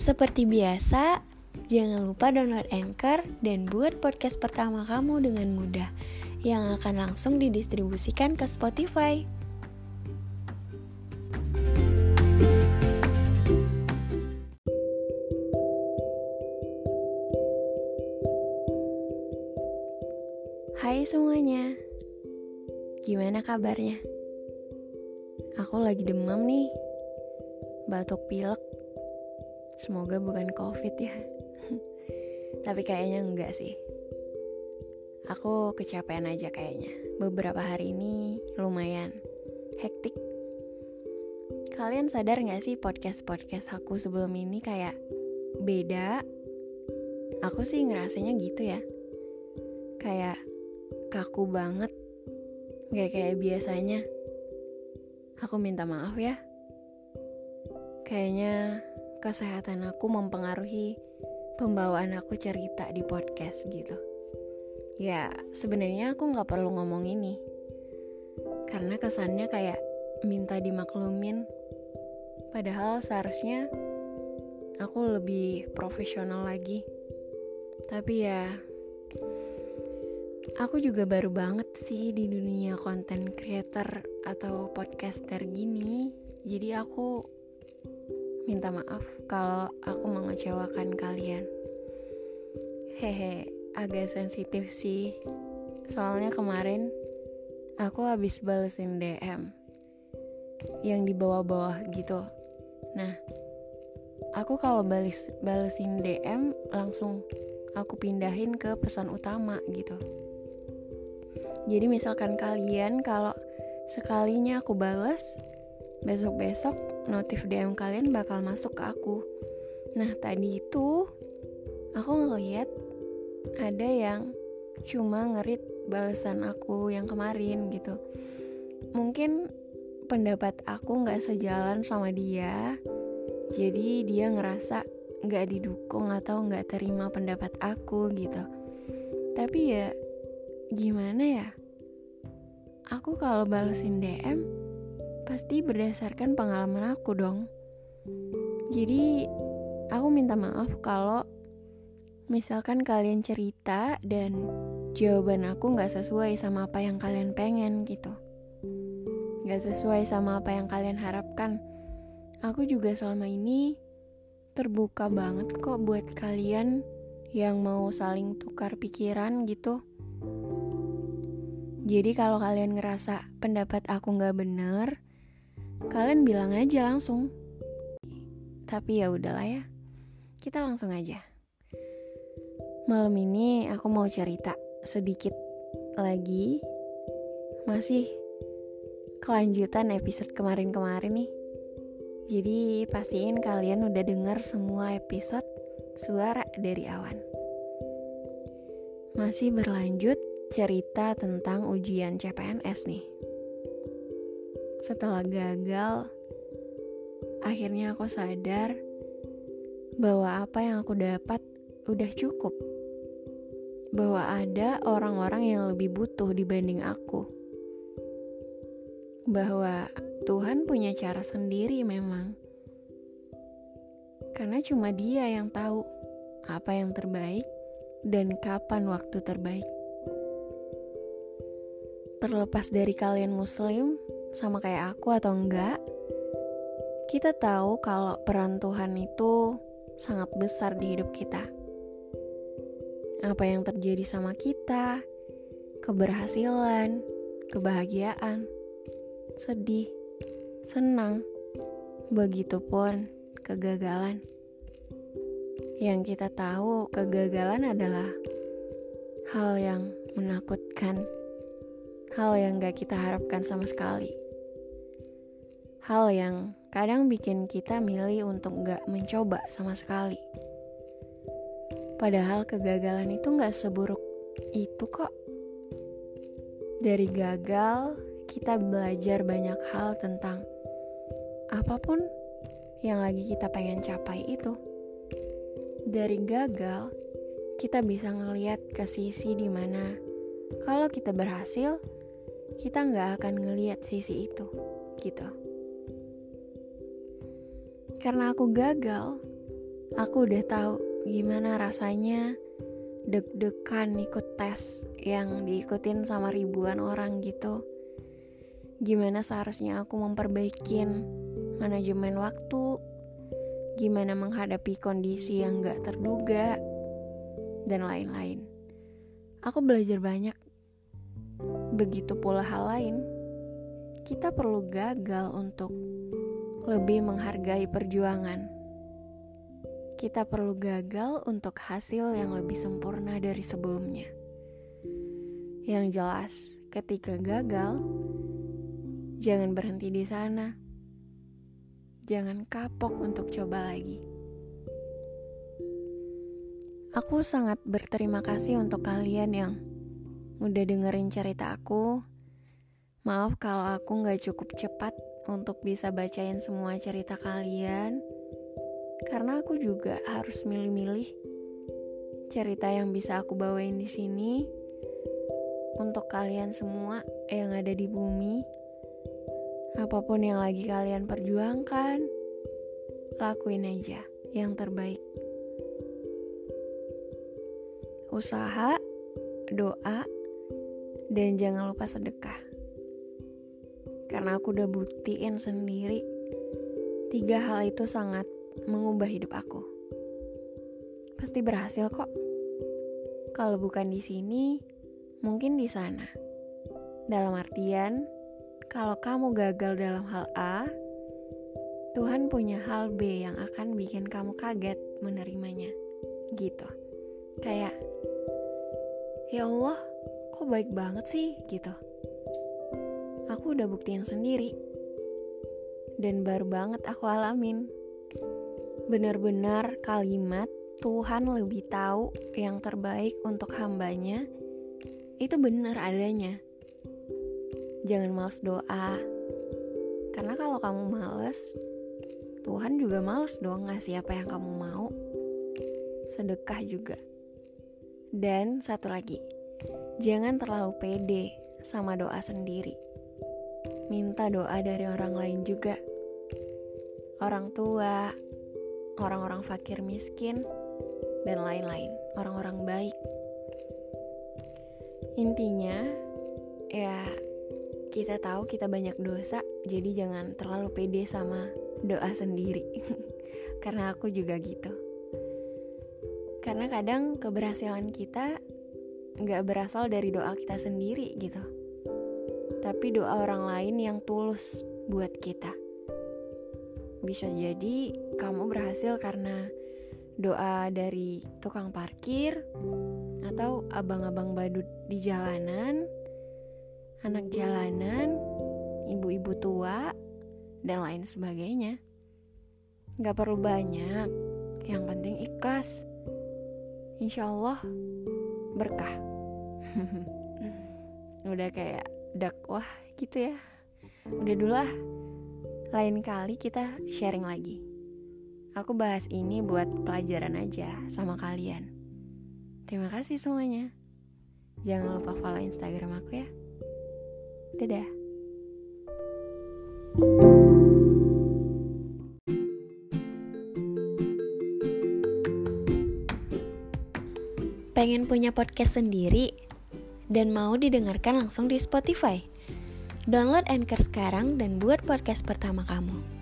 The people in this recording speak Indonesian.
Seperti biasa, jangan lupa download Anchor dan buat podcast pertama kamu dengan mudah yang akan langsung didistribusikan ke Spotify. Hai semuanya, gimana kabarnya? Aku lagi demam nih, batuk pilek Semoga bukan covid ya. Tapi kayaknya enggak sih. Aku kecapean aja kayaknya. Beberapa hari ini lumayan hektik. Kalian sadar gak sih podcast-podcast aku sebelum ini kayak beda? Aku sih ngerasanya gitu ya. Kayak kaku banget. Gak kayak biasanya. Aku minta maaf ya. Kayaknya kesehatan aku mempengaruhi pembawaan aku cerita di podcast gitu. Ya, sebenarnya aku nggak perlu ngomong ini. Karena kesannya kayak minta dimaklumin. Padahal seharusnya aku lebih profesional lagi. Tapi ya, aku juga baru banget sih di dunia konten creator atau podcaster gini. Jadi aku minta maaf kalau aku mengecewakan kalian. Hehe, agak sensitif sih. Soalnya kemarin aku habis balesin DM yang di bawah-bawah gitu. Nah, aku kalau balis balesin DM langsung aku pindahin ke pesan utama gitu. Jadi misalkan kalian kalau sekalinya aku bales, besok-besok notif DM kalian bakal masuk ke aku. Nah, tadi itu aku ngeliat ada yang cuma ngerit balasan aku yang kemarin gitu. Mungkin pendapat aku nggak sejalan sama dia, jadi dia ngerasa nggak didukung atau nggak terima pendapat aku gitu. Tapi ya gimana ya? Aku kalau balesin DM pasti berdasarkan pengalaman aku dong. Jadi, aku minta maaf kalau misalkan kalian cerita dan jawaban aku nggak sesuai sama apa yang kalian pengen gitu. Nggak sesuai sama apa yang kalian harapkan. Aku juga selama ini terbuka banget kok buat kalian yang mau saling tukar pikiran gitu. Jadi kalau kalian ngerasa pendapat aku nggak bener, kalian bilang aja langsung. Tapi ya udahlah ya. Kita langsung aja. Malam ini aku mau cerita sedikit lagi. Masih kelanjutan episode kemarin-kemarin nih. Jadi pastiin kalian udah denger semua episode suara dari awan. Masih berlanjut cerita tentang ujian CPNS nih setelah gagal, akhirnya aku sadar bahwa apa yang aku dapat udah cukup. Bahwa ada orang-orang yang lebih butuh dibanding aku. Bahwa Tuhan punya cara sendiri memang. Karena cuma Dia yang tahu apa yang terbaik dan kapan waktu terbaik. Terlepas dari kalian Muslim, sama kayak aku atau enggak, kita tahu kalau peran Tuhan itu sangat besar di hidup kita. Apa yang terjadi sama kita, keberhasilan, kebahagiaan, sedih, senang, begitupun kegagalan. Yang kita tahu, kegagalan adalah hal yang menakutkan, hal yang gak kita harapkan sama sekali hal yang kadang bikin kita milih untuk gak mencoba sama sekali. Padahal kegagalan itu gak seburuk itu kok. Dari gagal, kita belajar banyak hal tentang apa pun yang lagi kita pengen capai itu. Dari gagal, kita bisa ngeliat ke sisi di mana kalau kita berhasil, kita nggak akan ngeliat sisi itu, gitu. Karena aku gagal, Aku udah tahu gimana rasanya deg-degan ikut tes yang diikutin sama ribuan orang gitu. Gimana seharusnya aku memperbaikin manajemen waktu, gimana menghadapi kondisi yang gak terduga, dan lain-lain. Aku belajar banyak. Begitu pula hal lain, kita perlu gagal untuk lebih menghargai perjuangan kita perlu gagal untuk hasil yang lebih sempurna dari sebelumnya. Yang jelas, ketika gagal, jangan berhenti di sana. Jangan kapok untuk coba lagi. Aku sangat berterima kasih untuk kalian yang udah dengerin cerita aku. Maaf kalau aku gak cukup cepat untuk bisa bacain semua cerita kalian karena aku juga harus milih-milih cerita yang bisa aku bawain di sini untuk kalian semua yang ada di bumi. Apa pun yang lagi kalian perjuangkan, lakuin aja yang terbaik. Usaha, doa, dan jangan lupa sedekah. Karena aku udah buktiin sendiri, tiga hal itu sangat mengubah hidup aku. Pasti berhasil kok. Kalau bukan di sini, mungkin di sana. Dalam artian, kalau kamu gagal dalam hal A, Tuhan punya hal B yang akan bikin kamu kaget menerimanya. Gitu. Kayak, ya Allah, kok baik banget sih? Gitu. Aku udah buktiin sendiri. Dan baru banget aku alamin benar-benar kalimat Tuhan lebih tahu yang terbaik untuk hambanya itu benar adanya. Jangan males doa. Karena kalau kamu males, Tuhan juga males dong ngasih apa yang kamu mau. Sedekah juga. Dan satu lagi, jangan terlalu pede sama doa sendiri. Minta doa dari orang lain juga. Orang tua, orang-orang fakir miskin, dan lain-lain, orang-orang baik. Intinya, ya kita tahu kita banyak dosa, jadi jangan terlalu pede sama doa sendiri. Karena aku juga gitu. Karena kadang keberhasilan kita nggak berasal dari doa kita sendiri gitu. Tapi doa orang lain yang tulus buat kita. Bisa jadi kamu berhasil karena doa dari tukang parkir atau abang-abang badut di jalanan, anak jalanan, ibu-ibu tua, dan lain sebagainya. Gak perlu banyak, yang penting ikhlas. Insya Allah berkah. Udah kayak dakwah gitu ya. Udah dulu lah. Lain kali kita sharing lagi. Aku bahas ini buat pelajaran aja sama kalian. Terima kasih semuanya. Jangan lupa follow Instagram aku ya. Dadah. Pengen punya podcast sendiri dan mau didengarkan langsung di Spotify? Download Anchor sekarang dan buat podcast pertama kamu.